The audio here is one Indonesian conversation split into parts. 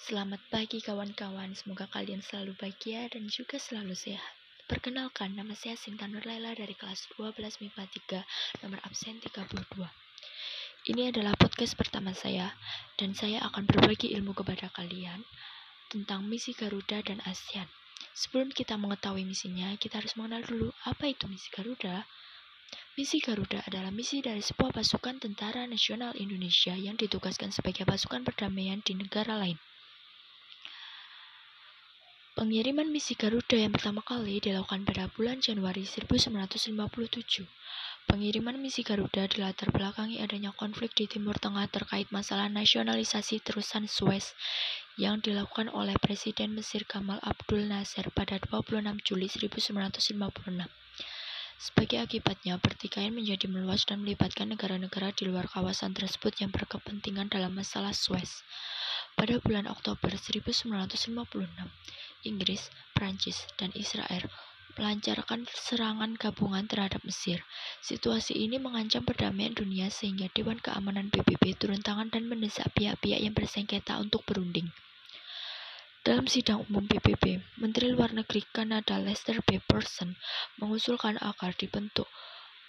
Selamat pagi kawan-kawan, semoga kalian selalu bahagia dan juga selalu sehat. Perkenalkan, nama saya Sinta Nurlela dari kelas 12 MIPA 3, nomor absen 32. Ini adalah podcast pertama saya, dan saya akan berbagi ilmu kepada kalian tentang misi Garuda dan ASEAN. Sebelum kita mengetahui misinya, kita harus mengenal dulu apa itu misi Garuda. Misi Garuda adalah misi dari sebuah pasukan tentara nasional Indonesia yang ditugaskan sebagai pasukan perdamaian di negara lain. Pengiriman misi Garuda yang pertama kali dilakukan pada bulan Januari 1957. Pengiriman misi Garuda dilatar belakangi adanya konflik di Timur Tengah terkait masalah nasionalisasi terusan Suez yang dilakukan oleh Presiden Mesir Gamal Abdul Nasser pada 26 Juli 1956. Sebagai akibatnya, pertikaian menjadi meluas dan melibatkan negara-negara di luar kawasan tersebut yang berkepentingan dalam masalah Suez. Pada bulan Oktober 1956, Inggris, Prancis, dan Israel melancarkan serangan gabungan terhadap Mesir. Situasi ini mengancam perdamaian dunia sehingga Dewan Keamanan PBB turun tangan dan mendesak pihak-pihak yang bersengketa untuk berunding. Dalam sidang umum PBB, Menteri Luar Negeri Kanada Lester B. Person mengusulkan agar dibentuk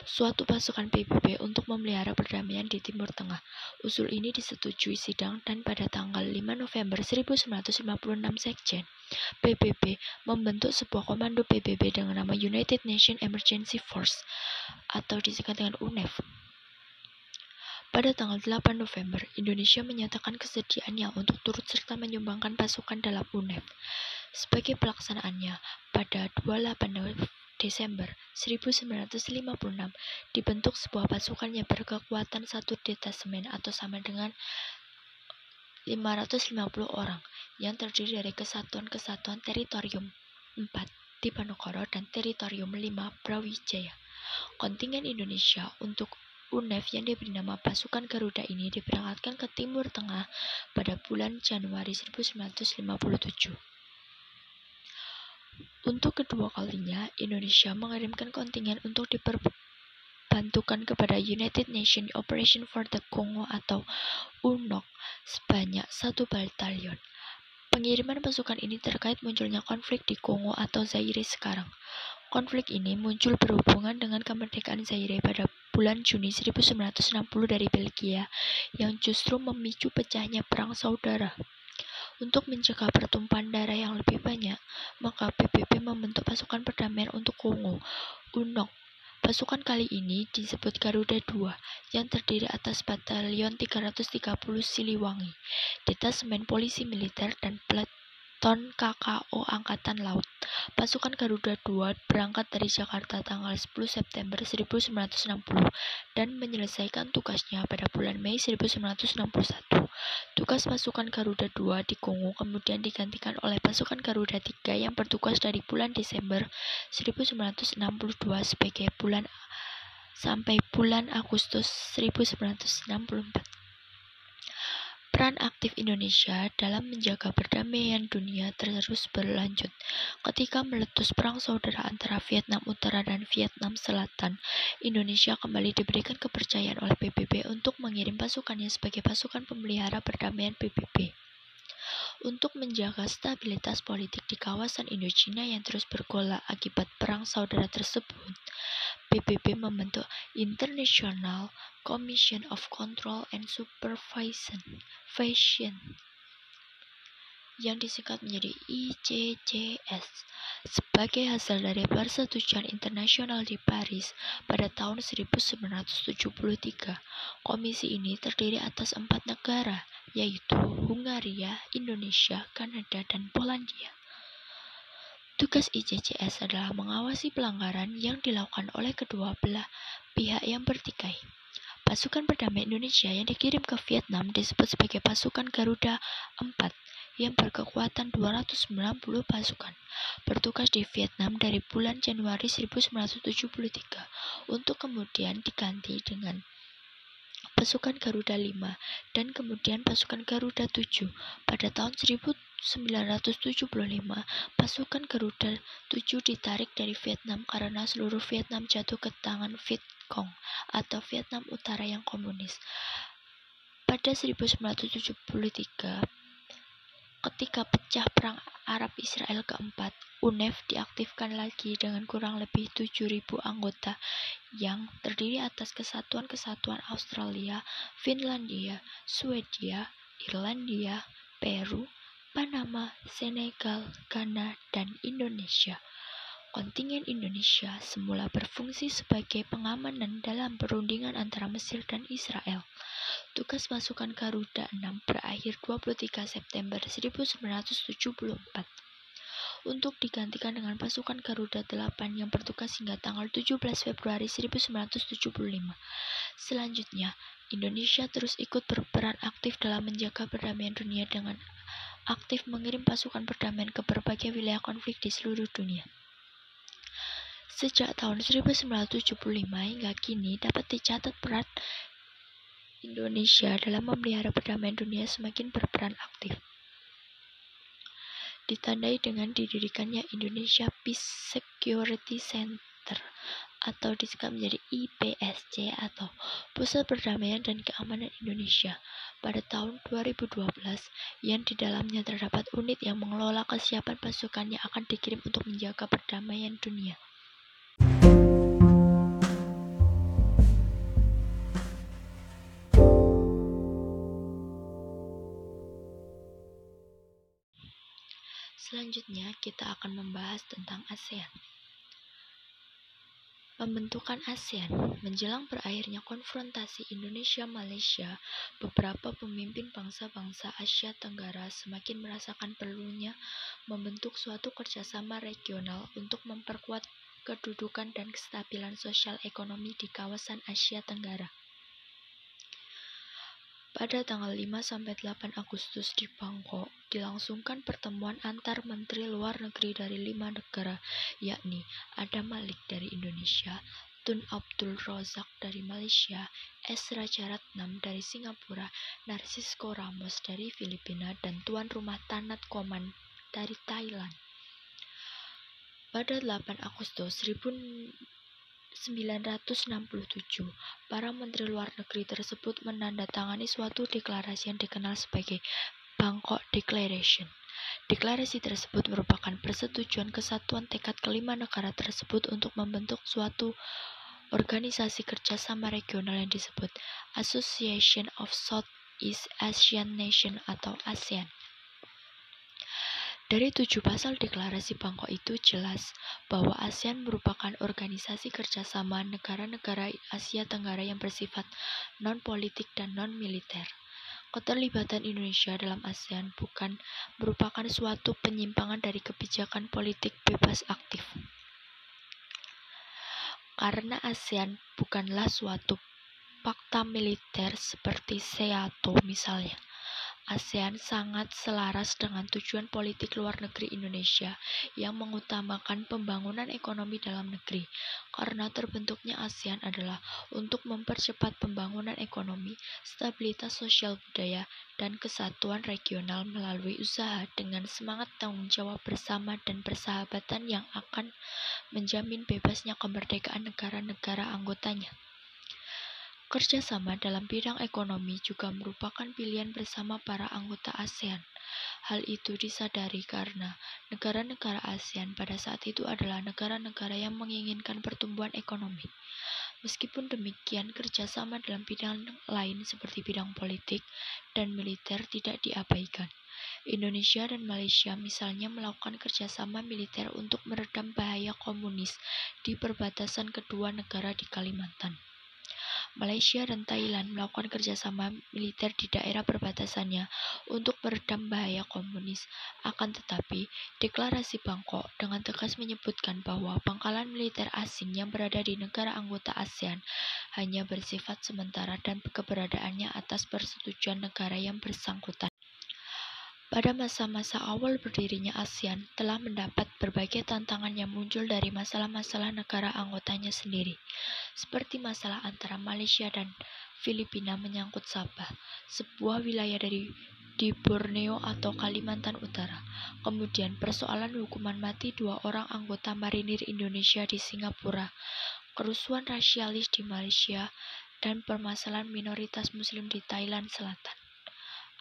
suatu pasukan PBB untuk memelihara perdamaian di Timur Tengah. Usul ini disetujui sidang dan pada tanggal 5 November 1956 Sekjen PBB membentuk sebuah komando PBB dengan nama United Nations Emergency Force atau disingkat dengan UNEF. Pada tanggal 8 November, Indonesia menyatakan kesediaannya untuk turut serta menyumbangkan pasukan dalam UNEF. Sebagai pelaksanaannya, pada 28 Desember 1956 dibentuk sebuah pasukan yang berkekuatan satu detasemen atau sama dengan 550 orang yang terdiri dari kesatuan-kesatuan teritorium 4 Diponegoro dan teritorium 5 Brawijaya. Kontingen Indonesia untuk UNEF yang diberi nama pasukan Garuda ini diberangkatkan ke Timur Tengah pada bulan Januari 1957. Untuk kedua kalinya, Indonesia mengirimkan kontingen untuk diperbantukan kepada United Nations Operation for the Congo atau UNOC sebanyak satu batalion. Pengiriman pasukan ini terkait munculnya konflik di Kongo atau Zaire sekarang. Konflik ini muncul berhubungan dengan kemerdekaan Zaire pada bulan Juni 1960 dari Belgia yang justru memicu pecahnya perang saudara. Untuk mencegah pertumpahan darah yang lebih banyak, maka PBB membentuk pasukan perdamaian untuk Kongo, UNOK. Pasukan kali ini disebut Garuda II, yang terdiri atas batalion 330 Siliwangi, detasemen polisi militer, dan Ton KKO Angkatan Laut. Pasukan Garuda II berangkat dari Jakarta tanggal 10 September 1960 dan menyelesaikan tugasnya pada bulan Mei 1961. Tugas pasukan Garuda II di Kongo kemudian digantikan oleh pasukan Garuda III yang bertugas dari bulan Desember 1962 sebagai bulan sampai bulan Agustus 1964. Peran aktif Indonesia dalam menjaga perdamaian dunia terus berlanjut. Ketika meletus perang saudara antara Vietnam Utara dan Vietnam Selatan, Indonesia kembali diberikan kepercayaan oleh PBB untuk mengirim pasukannya sebagai pasukan pemelihara perdamaian PBB. Untuk menjaga stabilitas politik di kawasan Indochina yang terus bergolak akibat perang saudara tersebut, PBB membentuk International Commission of Control and Supervision yang disingkat menjadi ICCS sebagai hasil dari persetujuan internasional di Paris pada tahun 1973. Komisi ini terdiri atas empat negara, yaitu Hungaria, Indonesia, Kanada, dan Polandia. Tugas ICCS adalah mengawasi pelanggaran yang dilakukan oleh kedua belah pihak yang bertikai. Pasukan perdamaian Indonesia yang dikirim ke Vietnam disebut sebagai pasukan Garuda 4 yang berkekuatan 290 pasukan. Bertugas di Vietnam dari bulan Januari 1973 untuk kemudian diganti dengan pasukan Garuda 5 dan kemudian pasukan Garuda 7. Pada tahun 1975, pasukan Garuda 7 ditarik dari Vietnam karena seluruh Vietnam jatuh ke tangan Viet Cong atau Vietnam Utara yang komunis. Pada 1973, Ketika pecah perang Arab Israel keempat, UNEF diaktifkan lagi dengan kurang lebih 7.000 anggota yang terdiri atas kesatuan-kesatuan Australia, Finlandia, Swedia, Irlandia, Peru, Panama, Senegal, Ghana, dan Indonesia. Kontingen Indonesia semula berfungsi sebagai pengamanan dalam perundingan antara Mesir dan Israel. Tugas pasukan Garuda 6 berakhir 23 September 1974 untuk digantikan dengan pasukan Garuda 8 yang bertugas hingga tanggal 17 Februari 1975. Selanjutnya, Indonesia terus ikut berperan aktif dalam menjaga perdamaian dunia dengan aktif mengirim pasukan perdamaian ke berbagai wilayah konflik di seluruh dunia. Sejak tahun 1975 hingga kini dapat dicatat peran Indonesia dalam memelihara perdamaian dunia semakin berperan aktif ditandai dengan didirikannya Indonesia Peace Security Center atau disingkat menjadi IPSC atau Pusat Perdamaian dan Keamanan Indonesia pada tahun 2012 yang di dalamnya terdapat unit yang mengelola kesiapan pasukan yang akan dikirim untuk menjaga perdamaian dunia. Selanjutnya, kita akan membahas tentang ASEAN. Pembentukan ASEAN menjelang berakhirnya konfrontasi Indonesia-Malaysia, beberapa pemimpin bangsa-bangsa Asia Tenggara semakin merasakan perlunya membentuk suatu kerjasama regional untuk memperkuat kedudukan dan kestabilan sosial ekonomi di kawasan Asia Tenggara. Pada tanggal 5-8 Agustus di Bangkok, dilangsungkan pertemuan antar menteri luar negeri dari lima negara, yakni Adam Malik dari Indonesia, Tun Abdul Rozak dari Malaysia, S. Rajaratnam dari Singapura, Narcisco Ramos dari Filipina, dan tuan rumah Tanat Koman dari Thailand. Pada 8 Agustus 1967, para menteri luar negeri tersebut menandatangani suatu deklarasi yang dikenal sebagai Bangkok Declaration. Deklarasi tersebut merupakan persetujuan kesatuan tekad kelima negara tersebut untuk membentuk suatu organisasi kerjasama regional yang disebut Association of Southeast Asian Nation atau ASEAN. Dari tujuh pasal deklarasi Bangkok itu jelas bahwa ASEAN merupakan organisasi kerjasama negara-negara Asia Tenggara yang bersifat non-politik dan non-militer. Keterlibatan Indonesia dalam ASEAN bukan merupakan suatu penyimpangan dari kebijakan politik bebas aktif. Karena ASEAN bukanlah suatu fakta militer seperti SEATO misalnya ASEAN sangat selaras dengan tujuan politik luar negeri Indonesia yang mengutamakan pembangunan ekonomi dalam negeri. Karena terbentuknya ASEAN adalah untuk mempercepat pembangunan ekonomi, stabilitas sosial budaya, dan kesatuan regional melalui usaha dengan semangat tanggung jawab bersama dan persahabatan yang akan menjamin bebasnya kemerdekaan negara-negara anggotanya. Kerjasama dalam bidang ekonomi juga merupakan pilihan bersama para anggota ASEAN. Hal itu disadari karena negara-negara ASEAN pada saat itu adalah negara-negara yang menginginkan pertumbuhan ekonomi. Meskipun demikian, kerjasama dalam bidang lain seperti bidang politik dan militer tidak diabaikan. Indonesia dan Malaysia misalnya melakukan kerjasama militer untuk meredam bahaya komunis di perbatasan kedua negara di Kalimantan. Malaysia dan Thailand melakukan kerjasama militer di daerah perbatasannya untuk meredam bahaya komunis. Akan tetapi, deklarasi Bangkok dengan tegas menyebutkan bahwa pangkalan militer asing yang berada di negara anggota ASEAN hanya bersifat sementara dan keberadaannya atas persetujuan negara yang bersangkutan. Pada masa-masa awal berdirinya ASEAN telah mendapat berbagai tantangan yang muncul dari masalah-masalah negara anggotanya sendiri, seperti masalah antara Malaysia dan Filipina menyangkut Sabah, sebuah wilayah dari di Borneo atau Kalimantan Utara. Kemudian persoalan hukuman mati dua orang anggota marinir Indonesia di Singapura, kerusuhan rasialis di Malaysia, dan permasalahan minoritas muslim di Thailand Selatan.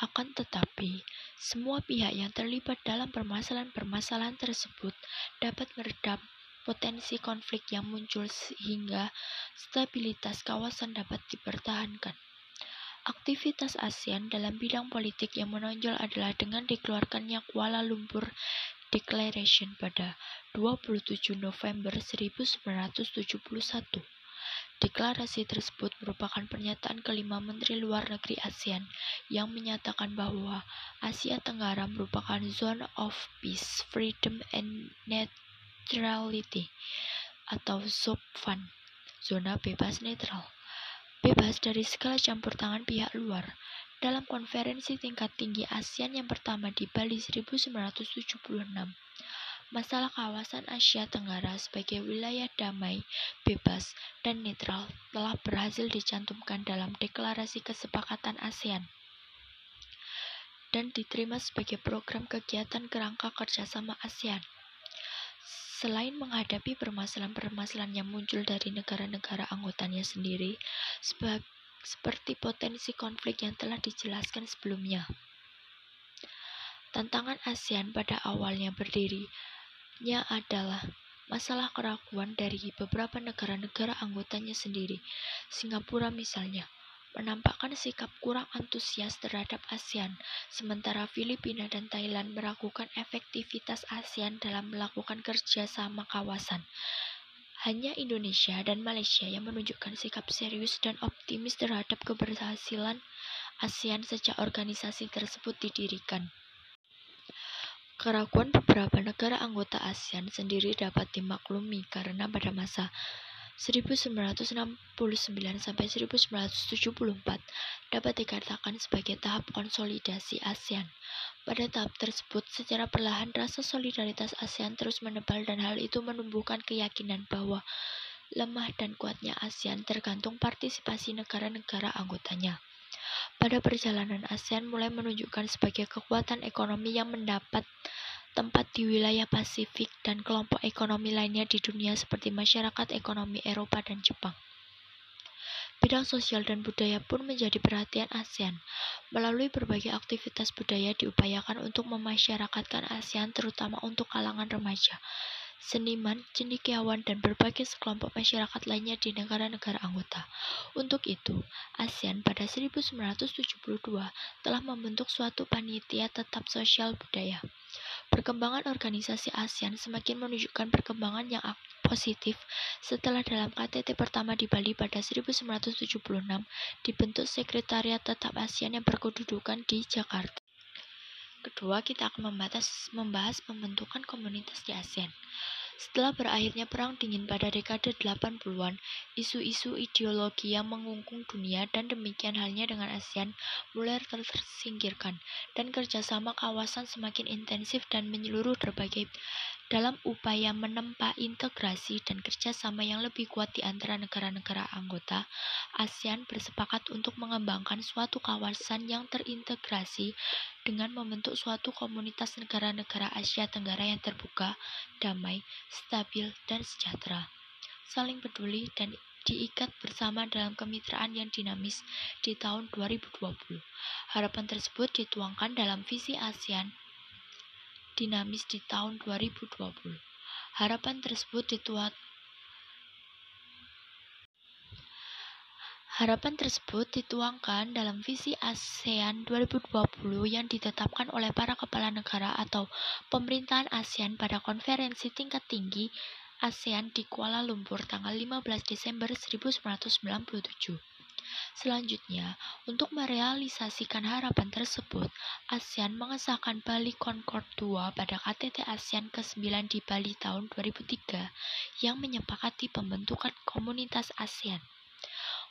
Akan tetapi, semua pihak yang terlibat dalam permasalahan-permasalahan tersebut dapat meredam potensi konflik yang muncul sehingga stabilitas kawasan dapat dipertahankan. Aktivitas ASEAN dalam bidang politik yang menonjol adalah dengan dikeluarkannya Kuala Lumpur Declaration pada 27 November 1971. Deklarasi tersebut merupakan pernyataan kelima Menteri Luar Negeri ASEAN yang menyatakan bahwa Asia Tenggara merupakan zone of peace, freedom, and neutrality atau ZOPFAN, zona bebas netral bebas dari segala campur tangan pihak luar. Dalam konferensi tingkat tinggi ASEAN yang pertama di Bali 1976, masalah kawasan Asia Tenggara sebagai wilayah damai, bebas, dan netral telah berhasil dicantumkan dalam deklarasi kesepakatan ASEAN dan diterima sebagai program kegiatan kerangka kerjasama ASEAN. Selain menghadapi permasalahan-permasalahan yang muncul dari negara-negara anggotanya sendiri, seperti potensi konflik yang telah dijelaskan sebelumnya. Tantangan ASEAN pada awalnya berdirinya adalah masalah keraguan dari beberapa negara-negara anggotanya sendiri, Singapura misalnya menampakkan sikap kurang antusias terhadap ASEAN, sementara Filipina dan Thailand meragukan efektivitas ASEAN dalam melakukan kerjasama kawasan. Hanya Indonesia dan Malaysia yang menunjukkan sikap serius dan optimis terhadap keberhasilan ASEAN sejak organisasi tersebut didirikan. Keraguan beberapa negara anggota ASEAN sendiri dapat dimaklumi karena pada masa 1969 sampai 1974 dapat dikatakan sebagai tahap konsolidasi ASEAN. Pada tahap tersebut, secara perlahan rasa solidaritas ASEAN terus menebal dan hal itu menumbuhkan keyakinan bahwa lemah dan kuatnya ASEAN tergantung partisipasi negara-negara anggotanya. Pada perjalanan ASEAN mulai menunjukkan sebagai kekuatan ekonomi yang mendapat tempat di wilayah Pasifik dan kelompok ekonomi lainnya di dunia seperti masyarakat ekonomi Eropa dan Jepang. Bidang sosial dan budaya pun menjadi perhatian ASEAN. Melalui berbagai aktivitas budaya diupayakan untuk memasyarakatkan ASEAN terutama untuk kalangan remaja, seniman, cendekiawan, dan berbagai sekelompok masyarakat lainnya di negara-negara anggota. Untuk itu, ASEAN pada 1972 telah membentuk suatu panitia tetap sosial budaya. Perkembangan organisasi ASEAN semakin menunjukkan perkembangan yang positif setelah dalam KTT pertama di Bali pada 1976 dibentuk Sekretariat Tetap ASEAN yang berkedudukan di Jakarta. Kedua, kita akan membahas, membahas pembentukan komunitas di ASEAN. Setelah berakhirnya Perang Dingin pada dekade 80-an, isu-isu ideologi yang mengungkung dunia dan demikian halnya dengan ASEAN mulai tersingkirkan, dan kerjasama kawasan semakin intensif dan menyeluruh berbagai dalam upaya menempa integrasi dan kerjasama yang lebih kuat di antara negara-negara anggota, ASEAN bersepakat untuk mengembangkan suatu kawasan yang terintegrasi dengan membentuk suatu komunitas negara-negara Asia Tenggara yang terbuka, damai, stabil, dan sejahtera. Saling peduli dan diikat bersama dalam kemitraan yang dinamis di tahun 2020. Harapan tersebut dituangkan dalam visi ASEAN dinamis di tahun 2020. Harapan tersebut dituat Harapan tersebut dituangkan dalam visi ASEAN 2020 yang ditetapkan oleh para kepala negara atau pemerintahan ASEAN pada konferensi tingkat tinggi ASEAN di Kuala Lumpur tanggal 15 Desember 1997. Selanjutnya, untuk merealisasikan harapan tersebut, ASEAN mengesahkan Bali Concord II pada KTT ASEAN ke-9 di Bali tahun 2003 yang menyepakati pembentukan komunitas ASEAN.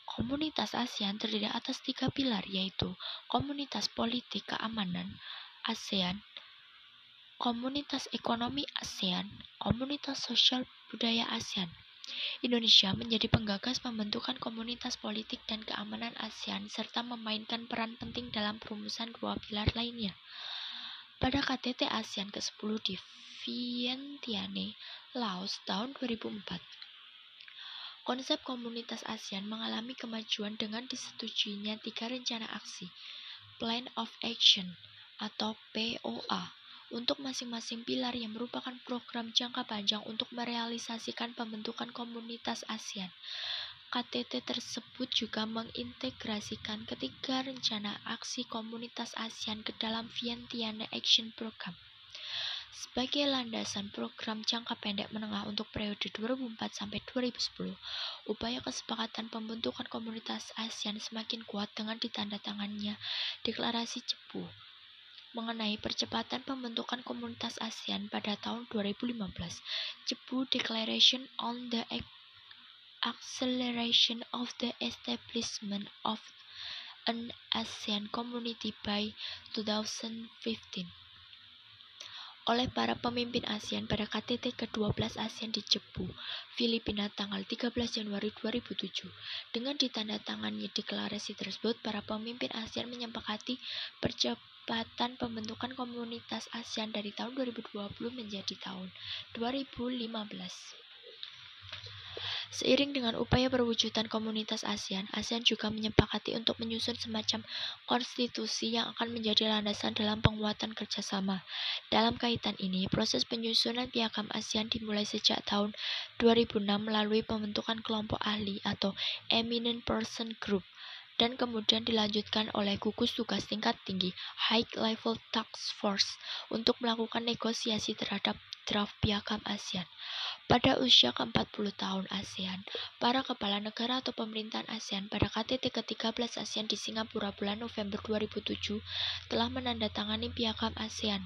Komunitas ASEAN terdiri atas tiga pilar yaitu komunitas politik keamanan ASEAN, komunitas ekonomi ASEAN, komunitas sosial budaya ASEAN. Indonesia menjadi penggagas pembentukan komunitas politik dan keamanan ASEAN serta memainkan peran penting dalam perumusan dua pilar lainnya. Pada KTT ASEAN ke-10 di Vientiane, Laos tahun 2004, konsep komunitas ASEAN mengalami kemajuan dengan disetujuinya tiga rencana aksi Plan of Action atau POA untuk masing-masing pilar yang merupakan program jangka panjang untuk merealisasikan pembentukan komunitas ASEAN. KTT tersebut juga mengintegrasikan ketiga rencana aksi komunitas ASEAN ke dalam Vientiane Action Program. Sebagai landasan program jangka pendek menengah untuk periode 2004 sampai 2010, upaya kesepakatan pembentukan komunitas ASEAN semakin kuat dengan ditandatangannya deklarasi Cepu mengenai percepatan pembentukan komunitas ASEAN pada tahun 2015, Cepu Declaration on the acceleration of the establishment of an ASEAN community by 2015 oleh para pemimpin ASEAN pada KTT ke-12 ASEAN di Cebu, Filipina tanggal 13 Januari 2007. Dengan ditandatangannya deklarasi tersebut, para pemimpin ASEAN menyepakati percepatan pembentukan komunitas ASEAN dari tahun 2020 menjadi tahun 2015. Seiring dengan upaya perwujudan komunitas ASEAN, ASEAN juga menyepakati untuk menyusun semacam konstitusi yang akan menjadi landasan dalam penguatan kerjasama. Dalam kaitan ini, proses penyusunan piagam ASEAN dimulai sejak tahun 2006 melalui pembentukan kelompok ahli atau Eminent Person Group dan kemudian dilanjutkan oleh gugus tugas tingkat tinggi High Level Task Force untuk melakukan negosiasi terhadap draft piagam ASEAN. Pada usia ke-40 tahun ASEAN, para kepala negara atau pemerintahan ASEAN pada KTT ke-13 ASEAN di Singapura bulan November 2007 telah menandatangani piagam ASEAN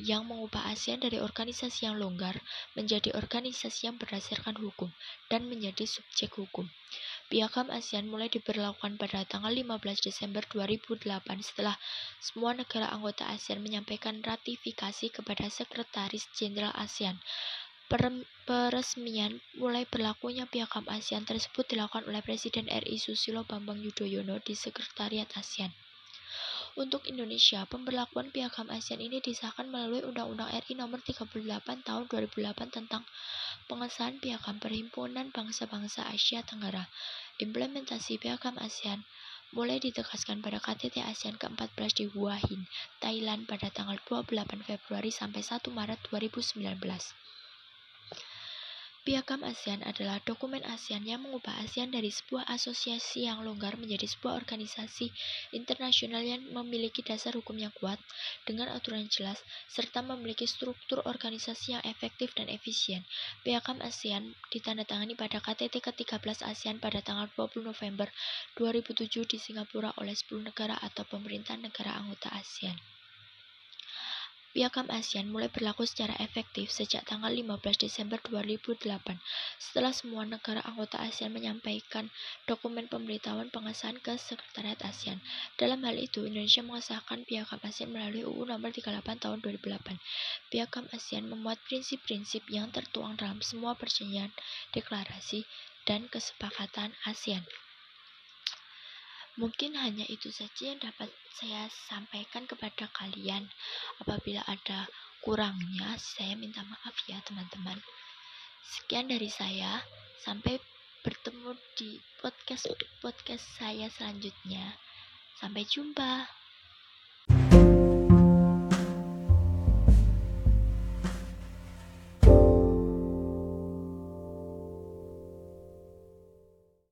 yang mengubah ASEAN dari organisasi yang longgar menjadi organisasi yang berdasarkan hukum dan menjadi subjek hukum. Piagam ASEAN mulai diberlakukan pada tanggal 15 Desember 2008 setelah semua negara anggota ASEAN menyampaikan ratifikasi kepada Sekretaris Jenderal ASEAN Peresmian mulai berlakunya piagam ASEAN tersebut dilakukan oleh Presiden RI Susilo Bambang Yudhoyono di Sekretariat ASEAN. Untuk Indonesia, pemberlakuan piagam ASEAN ini disahkan melalui Undang-Undang RI Nomor 38 Tahun 2008 tentang pengesahan piagam Perhimpunan Bangsa-Bangsa Asia Tenggara. Implementasi piagam ASEAN mulai ditegaskan pada KTT ASEAN ke-14 di Hua Hin, Thailand pada tanggal 28 Februari sampai 1 Maret 2019. Piagam ASEAN adalah dokumen ASEAN yang mengubah ASEAN dari sebuah asosiasi yang longgar menjadi sebuah organisasi internasional yang memiliki dasar hukum yang kuat dengan aturan jelas serta memiliki struktur organisasi yang efektif dan efisien. Piagam ASEAN ditandatangani pada KTT ke-13 ASEAN pada tanggal 20 November 2007 di Singapura oleh 10 negara atau pemerintahan negara anggota ASEAN. Piagam ASEAN mulai berlaku secara efektif sejak tanggal 15 Desember 2008 setelah semua negara anggota ASEAN menyampaikan dokumen pemberitahuan pengesahan ke Sekretariat ASEAN. Dalam hal itu, Indonesia mengesahkan Piagam ASEAN melalui UU Nomor 38 Tahun 2008. Piagam ASEAN memuat prinsip-prinsip yang tertuang dalam semua perjanjian, deklarasi, dan kesepakatan ASEAN. Mungkin hanya itu saja yang dapat saya sampaikan kepada kalian. Apabila ada kurangnya, saya minta maaf ya teman-teman. Sekian dari saya. Sampai bertemu di podcast podcast saya selanjutnya. Sampai jumpa.